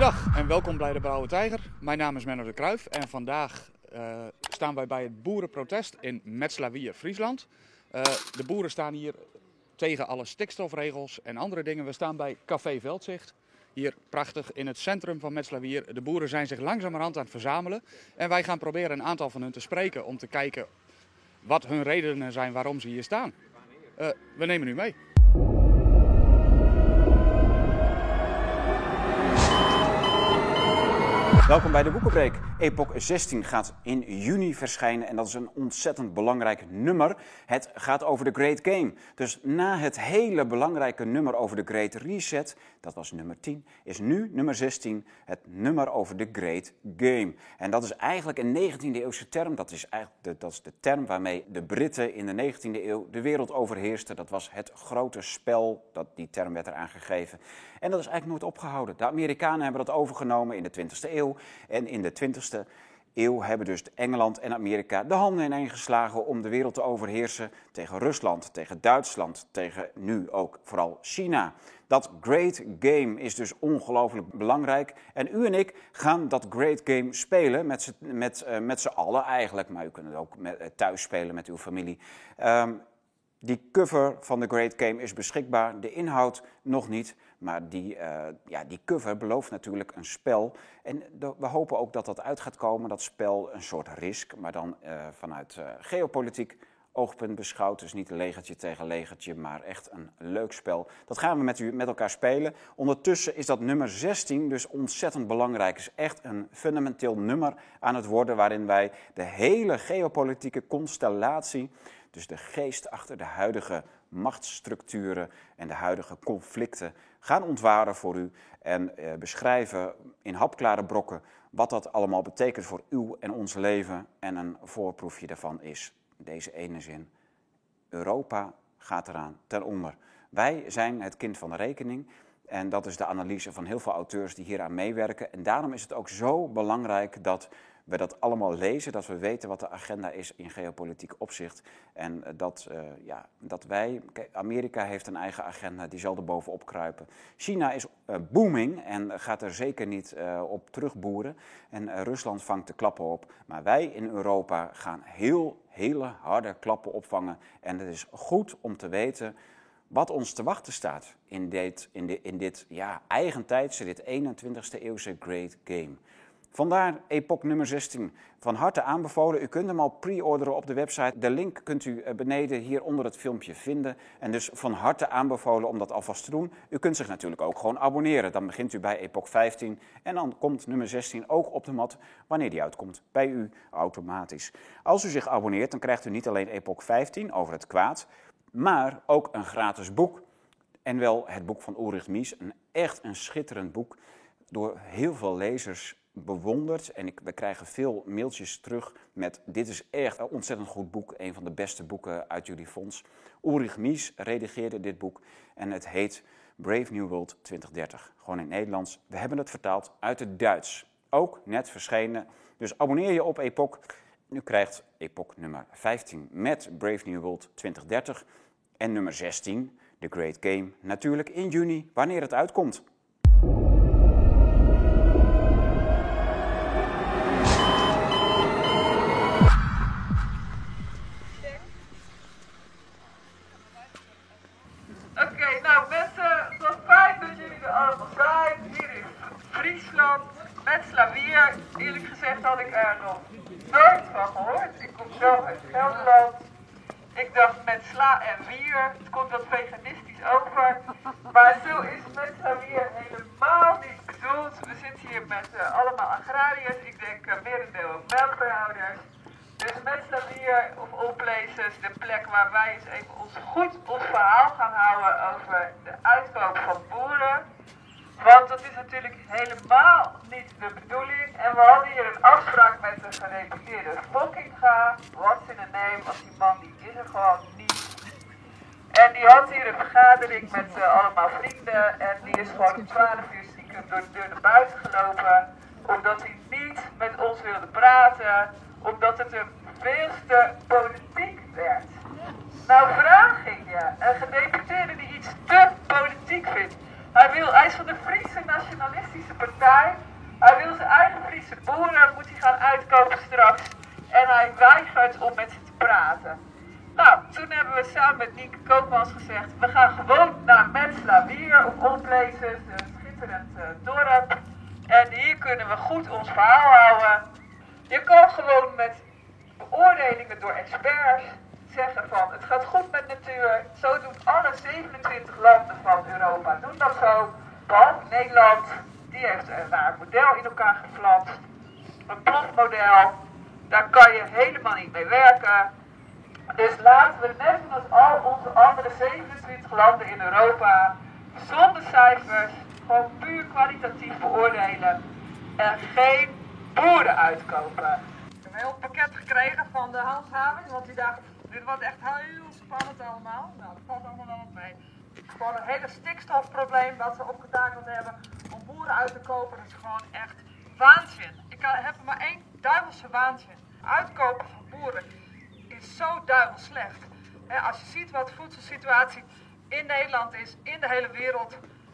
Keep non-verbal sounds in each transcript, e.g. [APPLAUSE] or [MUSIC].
Goedendag en welkom bij de Brouwe Tijger. Mijn naam is Menno de Kruijf en vandaag uh, staan wij bij het boerenprotest in Metslawier, Friesland. Uh, de boeren staan hier tegen alle stikstofregels en andere dingen. We staan bij Café Veldzicht. Hier prachtig in het centrum van Metslawier. De boeren zijn zich langzamerhand aan het verzamelen. En wij gaan proberen een aantal van hen te spreken om te kijken wat hun redenen zijn waarom ze hier staan. Uh, we nemen u mee. Welkom bij de Boekenbreek. Epoch 16 gaat in juni verschijnen en dat is een ontzettend belangrijk nummer. Het gaat over de Great Game. Dus na het hele belangrijke nummer over de Great Reset, dat was nummer 10, is nu nummer 16 het nummer over de Great Game. En dat is eigenlijk een 19e eeuwse term. Dat is eigenlijk de, dat is de term waarmee de Britten in de 19e eeuw de wereld overheersten. Dat was het grote spel, dat, die term werd eraan gegeven. En dat is eigenlijk nooit opgehouden. De Amerikanen hebben dat overgenomen in de 20e eeuw. En in de 20e eeuw hebben dus Engeland en Amerika de handen ineen geslagen om de wereld te overheersen tegen Rusland, tegen Duitsland, tegen nu ook vooral China. Dat great game is dus ongelooflijk belangrijk. En u en ik gaan dat great game spelen met z'n met, uh, met allen eigenlijk. Maar u kunt het ook met, uh, thuis spelen met uw familie. Um, die cover van de Great Game is beschikbaar, de inhoud nog niet. Maar die, uh, ja, die cover belooft natuurlijk een spel. En we hopen ook dat dat uit gaat komen, dat spel, een soort risk, maar dan uh, vanuit uh, geopolitiek oogpunt beschouwd. Dus niet een legertje tegen legertje, maar echt een leuk spel. Dat gaan we met, u, met elkaar spelen. Ondertussen is dat nummer 16 dus ontzettend belangrijk. Is echt een fundamenteel nummer aan het worden waarin wij de hele geopolitieke constellatie dus de geest achter de huidige machtsstructuren en de huidige conflicten gaan ontwaren voor u en eh, beschrijven in hapklare brokken wat dat allemaal betekent voor uw en ons leven. En een voorproefje daarvan is deze ene zin. Europa gaat eraan ten onder. Wij zijn het kind van de rekening. En dat is de analyse van heel veel auteurs die hieraan meewerken. En daarom is het ook zo belangrijk dat we dat allemaal lezen, dat we weten wat de agenda is in geopolitiek opzicht. En eh, dat, uh, ja, dat wij, Amerika heeft een eigen agenda, die zal er bovenop kruipen. China is uh, booming en gaat er zeker niet op terugboeren. En Rusland vangt de klappen op. Maar wij in Europa gaan heel, hele harde klappen opvangen. En het is goed om te weten wat ons te wachten staat in dit, in dit, in dit ja, eigentijdse, dit 21ste eeuwse great game. Vandaar Epoch nummer 16. Van harte aanbevolen. U kunt hem al pre-orderen op de website. De link kunt u eh, beneden hier onder het filmpje vinden. En dus van harte aanbevolen om dat alvast te doen. U kunt zich natuurlijk ook gewoon abonneren. Dan begint u bij Epoch 15 en dan komt nummer 16 ook op de mat wanneer die uitkomt. Bij u automatisch. Als u zich abonneert, dan krijgt u niet alleen Epoch 15 over het kwaad, maar ook een gratis boek. En wel het boek van Ulrich Mies. Een echt een schitterend boek. Door heel veel lezers bewonderd. En ik, we krijgen veel mailtjes terug met dit is echt een ontzettend goed boek. Een van de beste boeken uit jullie fonds. Ulrich Mies redigeerde dit boek en het heet Brave New World 2030. Gewoon in het Nederlands. We hebben het vertaald uit het Duits. Ook net verschenen. Dus abonneer je op Epoch. Nu krijgt Epoch nummer 15 met Brave New World 2030. En nummer 16, The Great Game, natuurlijk in juni, wanneer het uitkomt. Eerlijk gezegd had ik er nog nooit van gehoord. Ik kom zelf uit Gelderland. Ik dacht met sla en wier, het komt wat veganistisch over. Maar zo is met sla wier helemaal niet bedoeld. We zitten hier met uh, allemaal agrariërs. Ik denk uh, merendeel melkveehouders. Dus of places, de plek waar wij eens even ons goed ons verhaal gaan houden over de uitkoop van boeren. Want dat is natuurlijk helemaal niet de bedoeling. En we hadden hier een afspraak met de gereputeerde Fokkinga. What's in a name? Als die man die is er gewoon niet. En die had hier een vergadering met uh, allemaal vrienden. En die is gewoon om 12 uur stiekem door de deur naar buiten gelopen. Omdat hij niet met ons wilde praten. Omdat het een Weelde politiek werd. Nou vraag ik je, een gedeputeerde die iets te politiek vindt. Hij, wil, hij is van de Friese Nationalistische Partij. Hij wil zijn eigen Friese boeren, moet hij gaan uitkopen straks. En hij weigert om met ze te praten. Nou, toen hebben we samen met Nieke Koopmans gezegd, we gaan gewoon naar Metslavier op een schitterend eh, dorp. En hier kunnen we goed ons verhaal houden. Je kan gewoon met beoordelingen door experts zeggen van het gaat goed met natuur. Zo doen alle 27 landen van Europa doen dat zo. Behalve Nederland, die heeft een raar model in elkaar geflanst. Een plofmodel, daar kan je helemaal niet mee werken. Dus laten we net als al onze andere 27 landen in Europa, zonder cijfers, gewoon puur kwalitatief beoordelen en geen boeren uitkopen. Een heel pakket van de handhaving, want die dacht, dit wordt echt heel spannend allemaal. Nou, dat valt allemaal wel mee. Gewoon een hele stikstofprobleem wat ze opgetakeld hebben om boeren uit te kopen, dat is gewoon echt waanzin. Ik heb er maar één duivelse waanzin. Uitkopen van boeren is zo duivels slecht. als je ziet wat de voedselsituatie in Nederland is, in de hele wereld,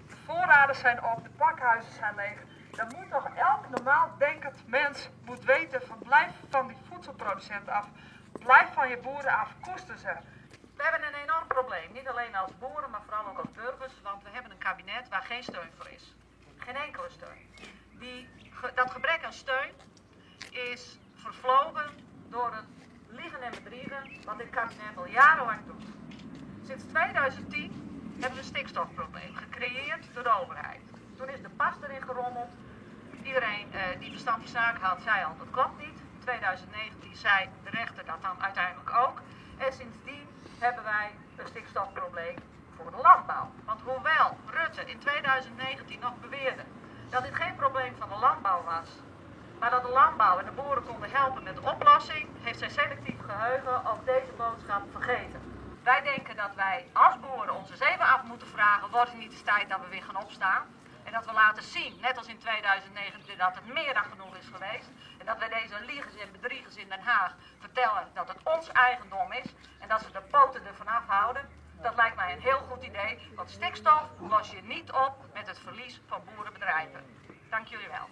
de voorraden zijn op, de pakhuizen zijn leeg. Dan moet toch elk normaal denkend mens moet weten van blijf van die voedselproducent af. Blijf van je boeren af, koesten ze. We hebben een enorm probleem, niet alleen als boeren, maar vooral ook als burgers, want we hebben een kabinet waar geen steun voor is. Geen enkele steun. Die, dat gebrek aan steun is vervlogen door het liegen en bedriegen wat dit kabinet al jarenlang doet. Sinds 2010 hebben we een stikstofprobleem, gecreëerd door de overheid. Toen is de pas erin gerommeld. Iedereen eh, die verstand van zaken had, zei al dat klopt niet. 2019 zei de rechter dat dan uiteindelijk ook. En sindsdien hebben wij een stikstofprobleem voor de landbouw. Want hoewel Rutte in 2019 nog beweerde dat dit geen probleem van de landbouw was, maar dat de landbouw en de boeren konden helpen met de oplossing, heeft zijn selectief geheugen ook deze boodschap vergeten. Wij denken dat wij als boeren ons eens even af moeten vragen, wordt het niet eens tijd dat we weer gaan opstaan? En dat we laten zien, net als in 2019, dat het meer dan genoeg is geweest. En dat wij deze liegers en bedriegers in Den Haag vertellen dat het ons eigendom is. En dat ze de poten ervan afhouden. Dat lijkt mij een heel goed idee, want stikstof los je niet op met het verlies van boerenbedrijven. Dank jullie wel.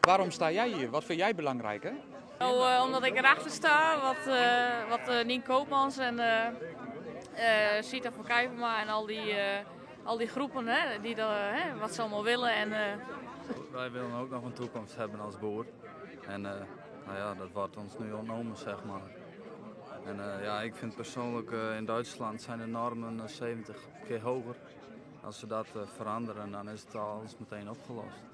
Waarom sta jij hier? Wat vind jij belangrijk, hè? Uh, omdat ik erachter sta, wat, uh, wat uh, Nien Koopmans en Sita van Kijverma en al die, al die groepen, hè, die dat, hè, wat ze allemaal willen. En, Wij willen ook nog een toekomst hebben als boer. En nou ja, dat wordt ons nu ontnomen, zeg maar. En ja, ik vind persoonlijk in Duitsland zijn de normen 70 keer hoger. Als ze dat veranderen, dan is het alles meteen opgelost.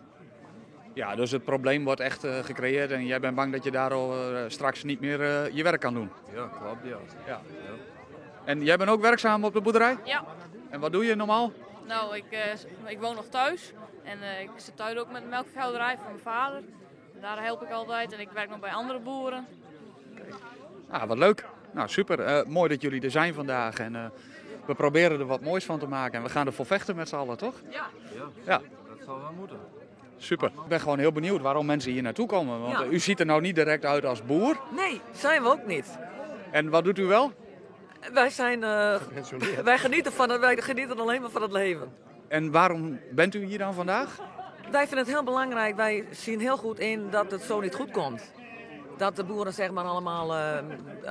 Ja, dus het probleem wordt echt uh, gecreëerd en jij bent bang dat je daardoor uh, straks niet meer uh, je werk kan doen. Ja, klopt, ja. ja. ja. En jij bent ook werkzaam op de boerderij? Ja. En wat doe je normaal? Nou, ik, ik woon nog thuis en ik zit thuis ook met de melkveehouderij van mijn vader. En daar help ik altijd en ik werk nog bij andere boeren. Ah, wat leuk. Nou, super. mooi dat jullie er zijn vandaag en we proberen er wat moois van te maken. En we gaan er voor vechten met z'n allen, toch? Ja. Ja, ja. dat zal wel moeten. Super. Ik ben gewoon heel benieuwd waarom mensen hier naartoe komen. Want ja. u ziet er nou niet direct uit als boer. Nee, zijn we ook niet. En wat doet u wel? Wij zijn... Uh, [LAUGHS] wij, genieten van het, wij genieten alleen maar van het leven. En waarom bent u hier dan vandaag? Wij vinden het heel belangrijk. Wij zien heel goed in dat het zo niet goed komt. Dat de boeren zeg maar allemaal uh,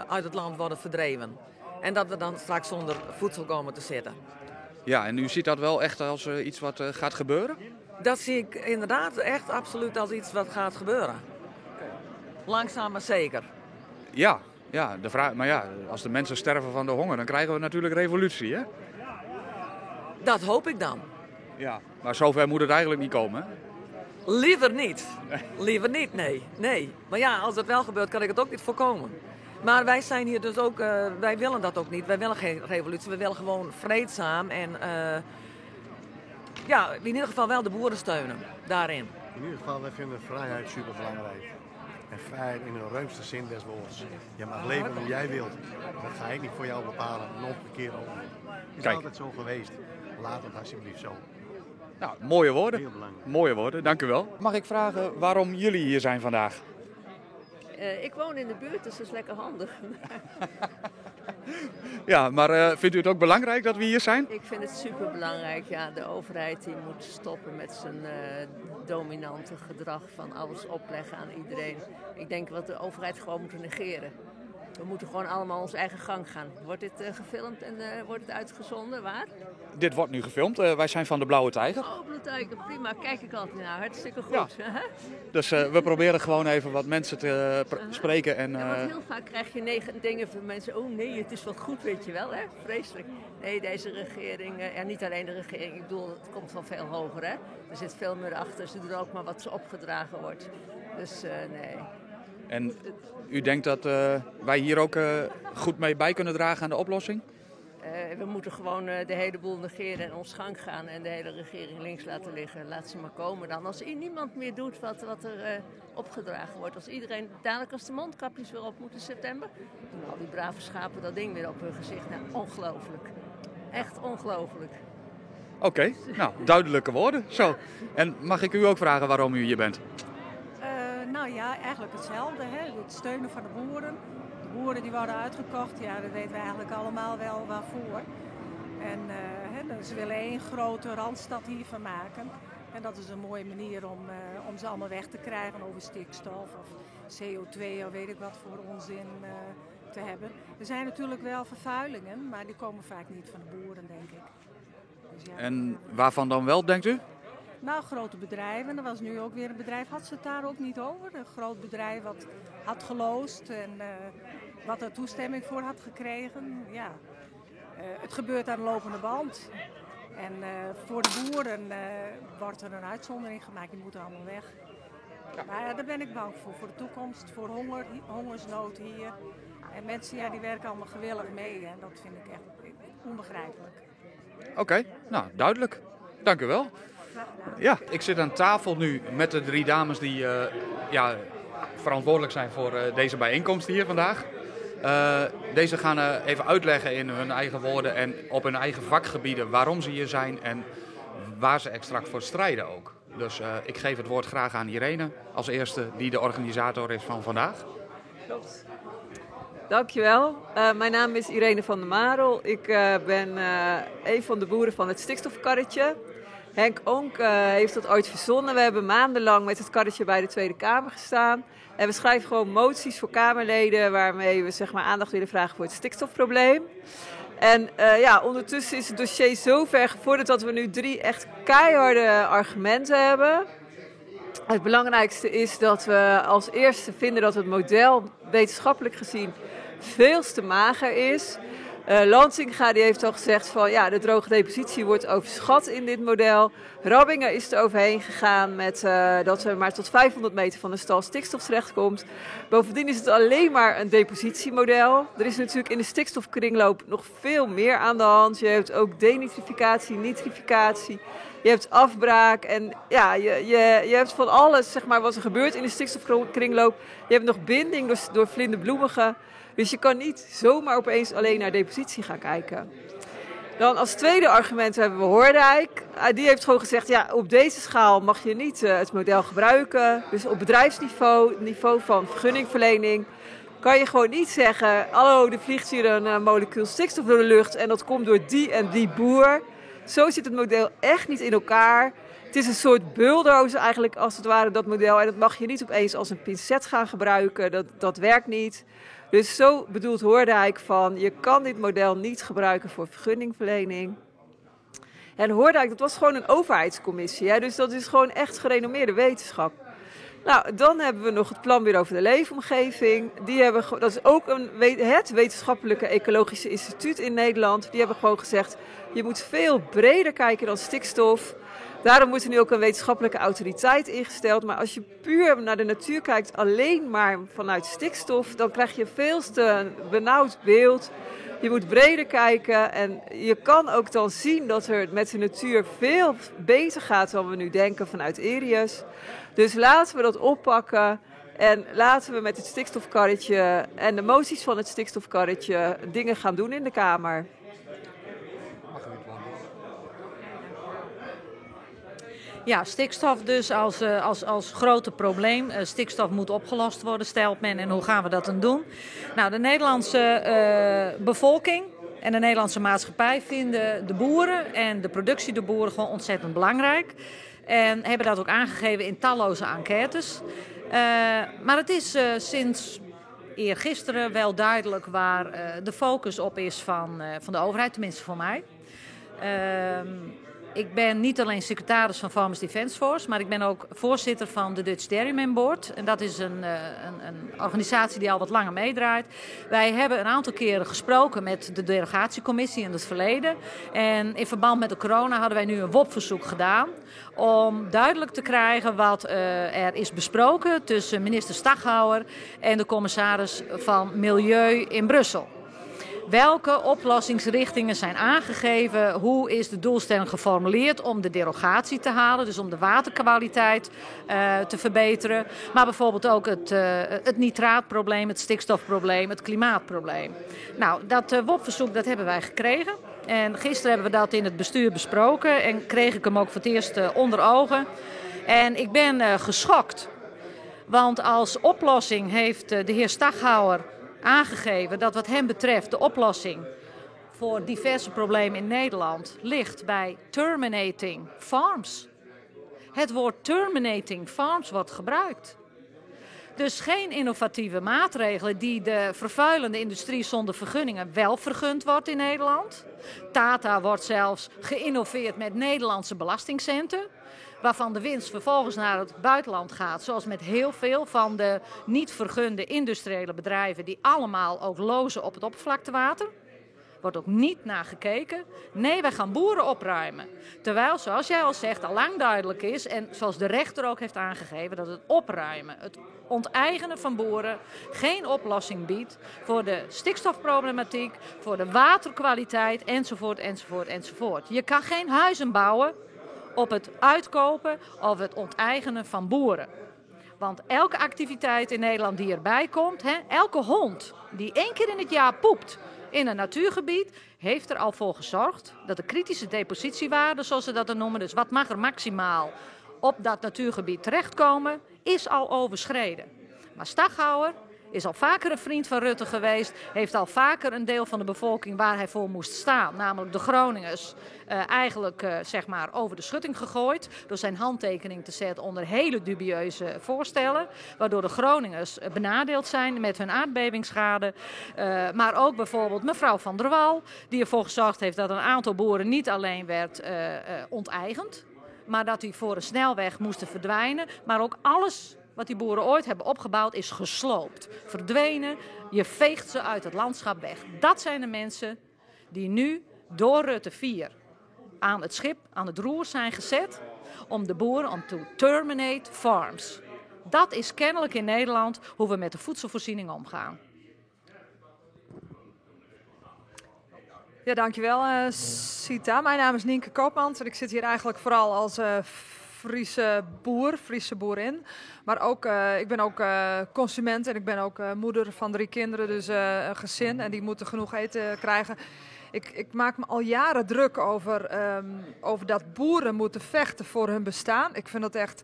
uit het land worden verdreven. En dat we dan straks zonder voedsel komen te zitten. Ja, en u ziet dat wel echt als uh, iets wat gaat gebeuren? Dat zie ik inderdaad echt absoluut als iets wat gaat gebeuren. Langzaam maar zeker. Ja, ja, de vraag, maar ja, als de mensen sterven van de honger, dan krijgen we natuurlijk revolutie, hè? Dat hoop ik dan. Ja, maar zover moet het eigenlijk niet komen, hè? Liever niet. Liever niet, nee. nee. Maar ja, als dat wel gebeurt, kan ik het ook niet voorkomen. Maar wij zijn hier dus ook, uh, wij willen dat ook niet. Wij willen geen revolutie, we willen gewoon vreedzaam en... Uh, ja, in ieder geval wel de boeren steunen daarin. In ieder geval, wij vinden vrijheid super belangrijk. En vrijheid in de ruimste zin des woords. Je mag leven hoe jij wilt. Dat ga ik niet voor jou bepalen, nog een keer over. Het is altijd zo geweest. Laat het alsjeblieft zo. Nou, mooie woorden. Heel belangrijk. Mooie woorden, dank u wel. Mag ik vragen waarom jullie hier zijn vandaag? Uh, ik woon in de buurt, dus dat is lekker handig. [LAUGHS] [LAUGHS] Ja, maar eh, vindt u het ook belangrijk dat we hier zijn? Ik vind het superbelangrijk. Ja, de overheid die moet stoppen met zijn eh, dominante gedrag van alles opleggen aan iedereen. Ik denk dat de overheid gewoon moet negeren. We moeten gewoon allemaal onze eigen gang gaan. Wordt dit eh, gefilmd en eh, wordt het uitgezonden? Waar? Dit wordt nu gefilmd. Eh, wij zijn van de Blauwe Tijger. Oh, Bloedtijker, prima. Kijk ik altijd naar. Hartstikke goed. Dus we proberen gewoon even wat mensen te pr- spreken. En, Ja, want heel vaak krijg je negen dingen van mensen. Oh nee, het is wel goed, weet je wel, hè? Vreselijk. Nee, deze regering, eh, ja, niet alleen de regering, ik bedoel, het komt van veel hoger, hè? Er zit veel meer achter. Ze doen ook maar wat ze opgedragen wordt. Dus nee. En u denkt dat eh, wij hier ook eh, goed mee bij kunnen dragen aan de oplossing? Eh, we moeten gewoon de hele boel negeren en ons gang gaan en de hele regering links laten liggen. Laat ze maar komen dan. Als niemand meer doet wat, wat er opgedragen wordt. Als iedereen, dadelijk als de mondkapjes weer op moeten in september, doen al die brave schapen dat ding weer op hun gezicht. Nou, ongelooflijk. Echt ongelooflijk. Oké, nou, duidelijke woorden. Zo. En mag ik u ook vragen waarom u hier bent? Eigenlijk hetzelfde. Hè? Het steunen van de boeren. De boeren die worden uitgekocht, ja, dat weten we eigenlijk allemaal wel waarvoor. En eh, hè, ze willen één grote randstad hiervan maken. En dat is een mooie manier om, eh, om ze allemaal weg te krijgen over stikstof of CO2 of weet ik wat voor onzin eh, te hebben. Er zijn natuurlijk wel vervuilingen, maar die komen vaak niet van de boeren, denk ik. Dus ja. En waarvan dan wel, denkt u? Nou, grote bedrijven. Er was nu ook weer een bedrijf. Had ze het daar ook niet over? Een groot bedrijf wat had geloosd en eh, wat er toestemming voor had gekregen. Ja, Eh, het gebeurt aan de lopende band. En eh, voor de boeren wordt er een uitzondering gemaakt. Die moeten allemaal weg. Maar daar ben ik bang voor. Voor de toekomst, voor honger, hongersnood hier. En mensen ja, die werken allemaal gewillig mee. En dat vind ik echt onbegrijpelijk. Oké, nou, duidelijk. Dank u wel. Ja, ik zit aan tafel nu met de drie dames die eh, ja, verantwoordelijk zijn voor eh, deze bijeenkomst hier vandaag. Eh, deze gaan eh, even uitleggen in hun eigen woorden en op hun eigen vakgebieden waarom ze hier zijn en waar ze exact voor strijden ook. Dus eh, ik geef het woord graag aan Irene als eerste, die de organisator is van vandaag. Dankjewel. Uh, mijn naam is Irene van der Marel. Ik uh, ben uh, een van de boeren van het stikstofkarretje. Henk Onk heeft dat ooit verzonnen. We hebben maandenlang met het karretje bij de Tweede Kamer gestaan. En we schrijven gewoon moties voor Kamerleden waarmee we zeg maar, aandacht willen vragen voor het stikstofprobleem. En ja, ondertussen is het dossier zo ver gevorderd dat we nu drie echt keiharde argumenten hebben. Het belangrijkste is dat we als eerste vinden dat het model wetenschappelijk gezien veel te mager is. Uh, Lansinga die heeft al gezegd van ja, de droge depositie wordt overschat in dit model. Rabbinger is er overheen gegaan met uh, dat we maar tot 500 meter van de stal stikstof terechtkomt. Bovendien is het alleen maar een depositiemodel. Er is natuurlijk in de stikstofkringloop nog veel meer aan de hand. Je hebt ook denitrificatie, nitrificatie. Je hebt afbraak en ja, je, je, je hebt van alles zeg maar, wat er gebeurt in de stikstofkringloop. Je hebt nog binding door, door vlinderbloemigen. Dus je kan niet zomaar opeens alleen naar depositie gaan kijken. Dan als tweede argument hebben we Hoordijk. Die heeft gewoon gezegd, ja, op deze schaal mag je niet uh, het model gebruiken. Dus op bedrijfsniveau, niveau van vergunningverlening, kan je gewoon niet zeggen... hallo, er vliegt hier een uh, molecuul stikstof door de lucht en dat komt door die en die boer. Zo zit het model echt niet in elkaar. Het is een soort bulldozer eigenlijk als het ware, dat model. En dat mag je niet opeens als een pincet gaan gebruiken. Dat, dat werkt niet. Dus zo bedoelt Hoordijk van, je kan dit model niet gebruiken voor vergunningverlening. En Hoordijk, dat was gewoon een overheidscommissie. Hè? Dus dat is gewoon echt gerenommeerde wetenschap. Nou, dan hebben we nog het Planbureau voor de Leefomgeving. Die hebben, dat is ook een, het wetenschappelijke ecologische instituut in Nederland. Die hebben gewoon gezegd, je moet veel breder kijken dan stikstof. Daarom moet er nu ook een wetenschappelijke autoriteit ingesteld. Maar als je puur naar de natuur kijkt, alleen maar vanuit stikstof, dan krijg je veel te benauwd beeld. Je moet breder kijken en je kan ook dan zien dat er met de natuur veel beter gaat dan we nu denken vanuit Erius. Dus laten we dat oppakken en laten we met het stikstofkarretje en de moties van het stikstofkarretje dingen gaan doen in de Kamer. Ja, stikstof dus als, uh, als, als grote probleem. Uh, stikstof moet opgelost worden, stelt men. En hoe gaan we dat dan doen? Nou, de Nederlandse uh, bevolking en de Nederlandse maatschappij vinden de boeren en de productie door boeren gewoon ontzettend belangrijk. En hebben dat ook aangegeven in talloze enquêtes. maar het is sinds eergisteren wel duidelijk waar de focus op is van, van de overheid, tenminste voor mij. Ehm, ik ben niet alleen secretaris van Farmers Defence Force, maar ik ben ook voorzitter van de Dutch Dairyman Board. En dat is een, eh, een, een, organisatie die al wat langer meedraait. Wij hebben een aantal keren gesproken met de delegatiecommissie in het verleden. En in verband met de corona hadden wij nu een WOP-verzoek gedaan. Om duidelijk te krijgen wat uh, er is besproken tussen minister Staghouwer en de commissaris van Milieu in Brussel. Welke oplossingsrichtingen zijn aangegeven? Hoe is de doelstelling geformuleerd om de derogatie te halen, dus om de waterkwaliteit uh, te verbeteren? Maar bijvoorbeeld ook het, uh, het nitraatprobleem, het stikstofprobleem, het klimaatprobleem. Nou, dat uh, WOP-verzoek dat hebben wij gekregen. En gisteren hebben we dat in het bestuur besproken en kreeg ik hem ook voor het eerst onder ogen. En ik ben geschokt. Want als oplossing heeft de heer Staghouwer aangegeven dat wat hem betreft de oplossing voor diverse problemen in Nederland ligt bij terminating farms. Het woord terminating farms wordt gebruikt. Dus geen innovatieve maatregelen die de vervuilende industrie zonder vergunningen wel vergund wordt in Nederland. Tata wordt zelfs geïnnoveerd met Nederlandse belastingcenten waarvan de winst vervolgens naar het buitenland gaat. Zoals met heel veel van de niet vergunde industriële bedrijven die allemaal ook lozen op het oppervlaktewater. Wordt ook niet naar gekeken. Nee, wij gaan boeren opruimen. Terwijl, zoals jij al zegt, al lang duidelijk is, en zoals de rechter ook heeft aangegeven, dat het opruimen, het onteigenen van boeren geen oplossing biedt voor de stikstofproblematiek, voor de waterkwaliteit, enzovoort, enzovoort, enzovoort. Je kan geen huizen bouwen op het uitkopen of het onteigenen van boeren. Want elke activiteit in Nederland die erbij komt, hè, elke hond die één keer in het jaar poept in een natuurgebied, heeft er al voor gezorgd dat de kritische depositiewaarde, zoals ze dat noemen, dus wat mag er maximaal op dat natuurgebied terechtkomen, is al overschreden. Maar Staghouwer is al vaker een vriend van Rutte geweest. Heeft al vaker een deel van de bevolking waar hij voor moest staan, namelijk de Groningers, uh, eigenlijk uh, zeg maar over de schutting gegooid. Door zijn handtekening te zetten onder hele dubieuze voorstellen. Waardoor de Groningers benadeeld zijn met hun aardbevingsschade. Maar ook bijvoorbeeld mevrouw van der Wal, die ervoor gezorgd heeft dat een aantal boeren niet alleen werd onteigend. Maar dat die voor een snelweg moesten verdwijnen. Maar ook alles wat die boeren ooit hebben opgebouwd is gesloopt, verdwenen. Je veegt ze uit het landschap weg. Dat zijn de mensen die nu door Rutte 4 aan het schip, aan het roer zijn gezet om de boeren om te terminate farms. Dat is kennelijk in Nederland hoe we met de voedselvoorziening omgaan. Ja, dankjewel uh, Sita. Mijn naam is Nienke Koopmans en ik zit hier eigenlijk vooral als uh, Friese boer, Friese boerin. Maar ook, uh, ik ben ook uh, consument en ik ben ook uh, moeder van drie kinderen, dus een gezin. En die moeten genoeg eten krijgen. Ik, ik maak me al jaren druk over, um, over dat boeren moeten vechten voor hun bestaan. Ik vind dat echt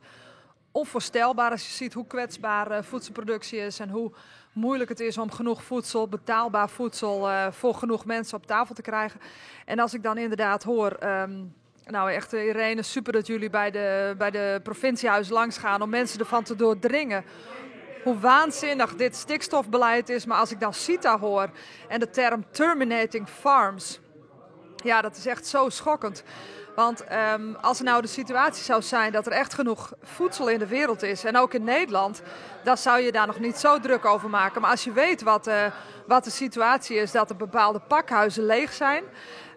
onvoorstelbaar als je ziet hoe kwetsbaar voedselproductie is en hoe moeilijk het is om genoeg voedsel, betaalbaar voedsel, voor genoeg mensen op tafel te krijgen. En als ik dan inderdaad hoor. Um, nou, echt, eh, Irene, super dat jullie bij de, bij de provinciehuis langs gaan om mensen ervan te doordringen hoe waanzinnig dit stikstofbeleid is. Maar als ik dan CITA hoor en de term terminating farms, ja, dat is echt zo schokkend. Want um, als er nou de situatie zou zijn dat er echt genoeg voedsel in de wereld is, en ook in Nederland, dan zou je daar nog niet zo druk over maken. Maar als je weet wat, uh, wat de situatie is, dat er bepaalde pakhuizen leeg zijn.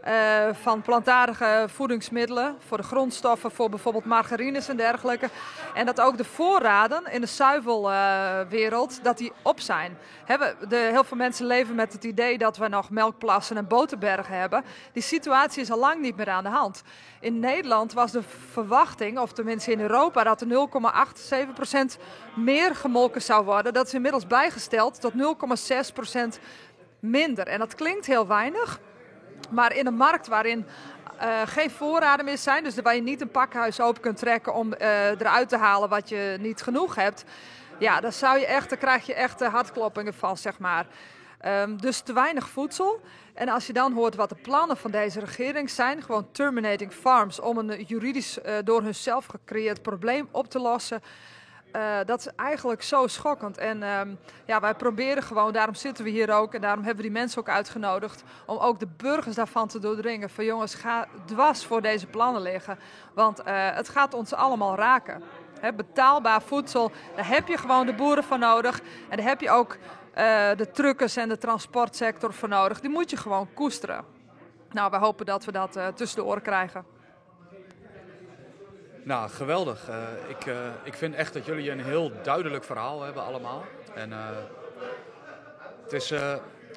Uh, van plantaardige voedingsmiddelen, voor de grondstoffen, voor bijvoorbeeld margarines en dergelijke. En dat ook de voorraden in de zuivelwereld, uh, dat die op zijn. Hebben de, heel veel mensen leven met het idee dat we nog melkplassen en boterbergen hebben. Die situatie is al lang niet meer aan de hand. In Nederland was de verwachting, of tenminste in Europa, dat er 0,87% meer gemolken zou worden. Dat is inmiddels bijgesteld tot 0,6% minder. En dat klinkt heel weinig. Maar in een markt waarin eh, geen voorraden meer zijn. Dus waar je niet een pakhuis open kunt trekken om eh, eruit te halen wat je niet genoeg hebt. Ja, dan, zou je echt, dan krijg je echt hartkloppingen van, zeg maar. Ehm, dus te weinig voedsel. En als je dan hoort wat de plannen van deze regering zijn, gewoon terminating farms, om een juridisch uh, door hunzelf gecreëerd probleem op te lossen. Uh, dat is eigenlijk zo schokkend. En um, ja, wij proberen gewoon, daarom zitten we hier ook en daarom hebben we die mensen ook uitgenodigd, om ook de burgers daarvan te doordringen. Van jongens, ga dwars voor deze plannen liggen, want uh, het gaat ons allemaal raken. Betaalbaar voedsel, daar heb je gewoon de boeren voor nodig. En daar heb je ook uh, de truckers en de transportsector voor nodig. Die moet je gewoon koesteren. Nou, we hopen dat we dat tussen de oren krijgen. Nou, geweldig. Uh, ik, uh, ik vind echt dat jullie een heel duidelijk verhaal hebben allemaal. En uh, het is,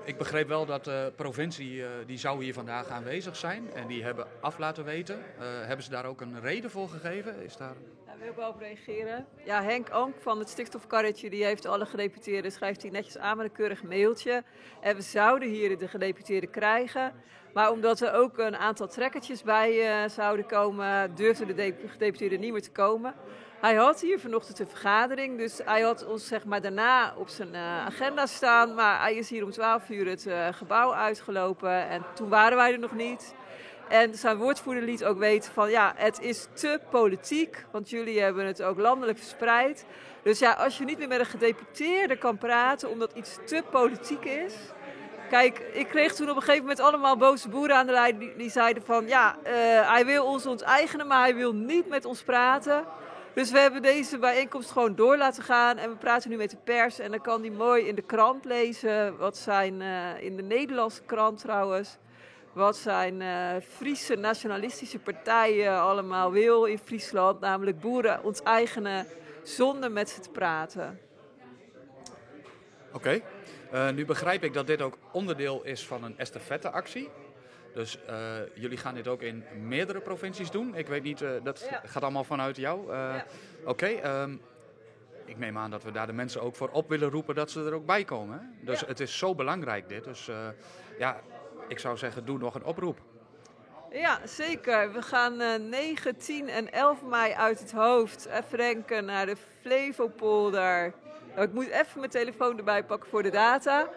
ik begreep wel dat de provincie, die zou hier vandaag aanwezig zijn. En die hebben af laten weten. hebben ze daar ook een reden voor gegeven? Is daar... Ja, wil ik wel op reageren. Ja, Henk Onk van het stikstofkarretje, die heeft alle gedeputeerden, schrijft hij netjes aan met een keurig mailtje. En we zouden hier de gedeputeerden krijgen. Maar omdat er ook een aantal trekkertjes bij uh, zouden komen, durfden de gedeputeerden niet meer te komen. Hij had hier vanochtend een vergadering, dus hij had ons zeg maar, daarna op zijn uh, agenda staan. Maar hij is hier om 12 uur het uh, gebouw uitgelopen en toen waren wij er nog niet. En zijn woordvoerder liet ook weten van ja, het is te politiek, want jullie hebben het ook landelijk verspreid. Dus ja, als je niet meer met een gedeputeerde kan praten omdat iets te politiek is, Kijk, ik kreeg toen op een gegeven moment allemaal boze boeren aan de lijn die, die zeiden van ja, uh, hij wil ons onteigenen, maar hij wil niet met ons praten. Dus we hebben deze bijeenkomst gewoon door laten gaan en we praten nu met de pers en dan kan hij mooi in de krant lezen, wat zijn uh, in de Nederlandse krant trouwens, wat zijn uh, Friese nationalistische partijen allemaal wil in Friesland, namelijk boeren onteigenen zonder met ze te praten. Oké. Okay. Uh, nu begrijp ik dat dit ook onderdeel is van een estafette-actie. Dus uh, jullie gaan dit ook in meerdere provincies doen. Ik weet niet, uh, dat ja. gaat allemaal vanuit jou. Ja. Oké, okay, um, ik neem aan dat we daar de mensen ook voor op willen roepen dat ze er ook bij komen. Hè? Dus ja. het is zo belangrijk dit. Dus ja, ik zou zeggen, doe nog een oproep. Ja, zeker. We gaan uh, 9, 10 en 11 mei uit het hoofd even denken naar de Flevopolder. Nou, ik moet even mijn telefoon erbij pakken voor de data.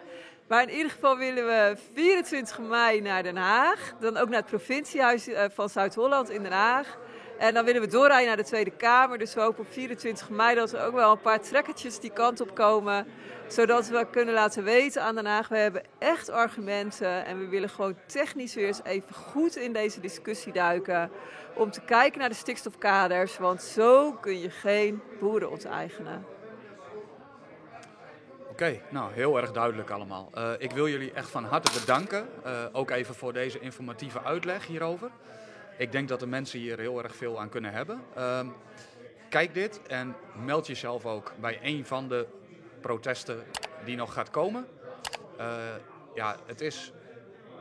Maar in ieder geval willen we 24 mei naar Den Haag. Dan ook naar het provinciehuis van Zuid-Holland in Den Haag. En dan willen we doorrijden naar de Tweede Kamer. Dus we hopen op 24 mei dat er ook wel een paar trekkertjes die kant op komen. Zodat we kunnen laten weten aan Den Haag, we hebben echt argumenten. En we willen gewoon technisch weer eens even goed in deze discussie duiken. Om te kijken naar de stikstofkaders. Want zo kun je geen boeren onteigenen. Oké, okay, nou heel erg duidelijk allemaal. Uh, ik wil jullie echt van harte bedanken. Uh, ook even voor deze informatieve uitleg hierover. Ik denk dat de mensen hier heel erg veel aan kunnen hebben. Uh, kijk dit en meld jezelf ook bij een van de protesten die nog gaat komen. Uh, ja, het is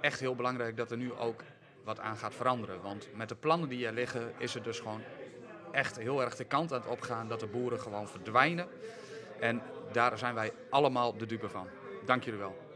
echt heel belangrijk dat er nu ook wat aan gaat veranderen. Want met de plannen die er liggen is het dus gewoon echt heel erg de kant aan het opgaan dat de boeren gewoon verdwijnen. En daar zijn wij allemaal de dupe van. Dank jullie wel.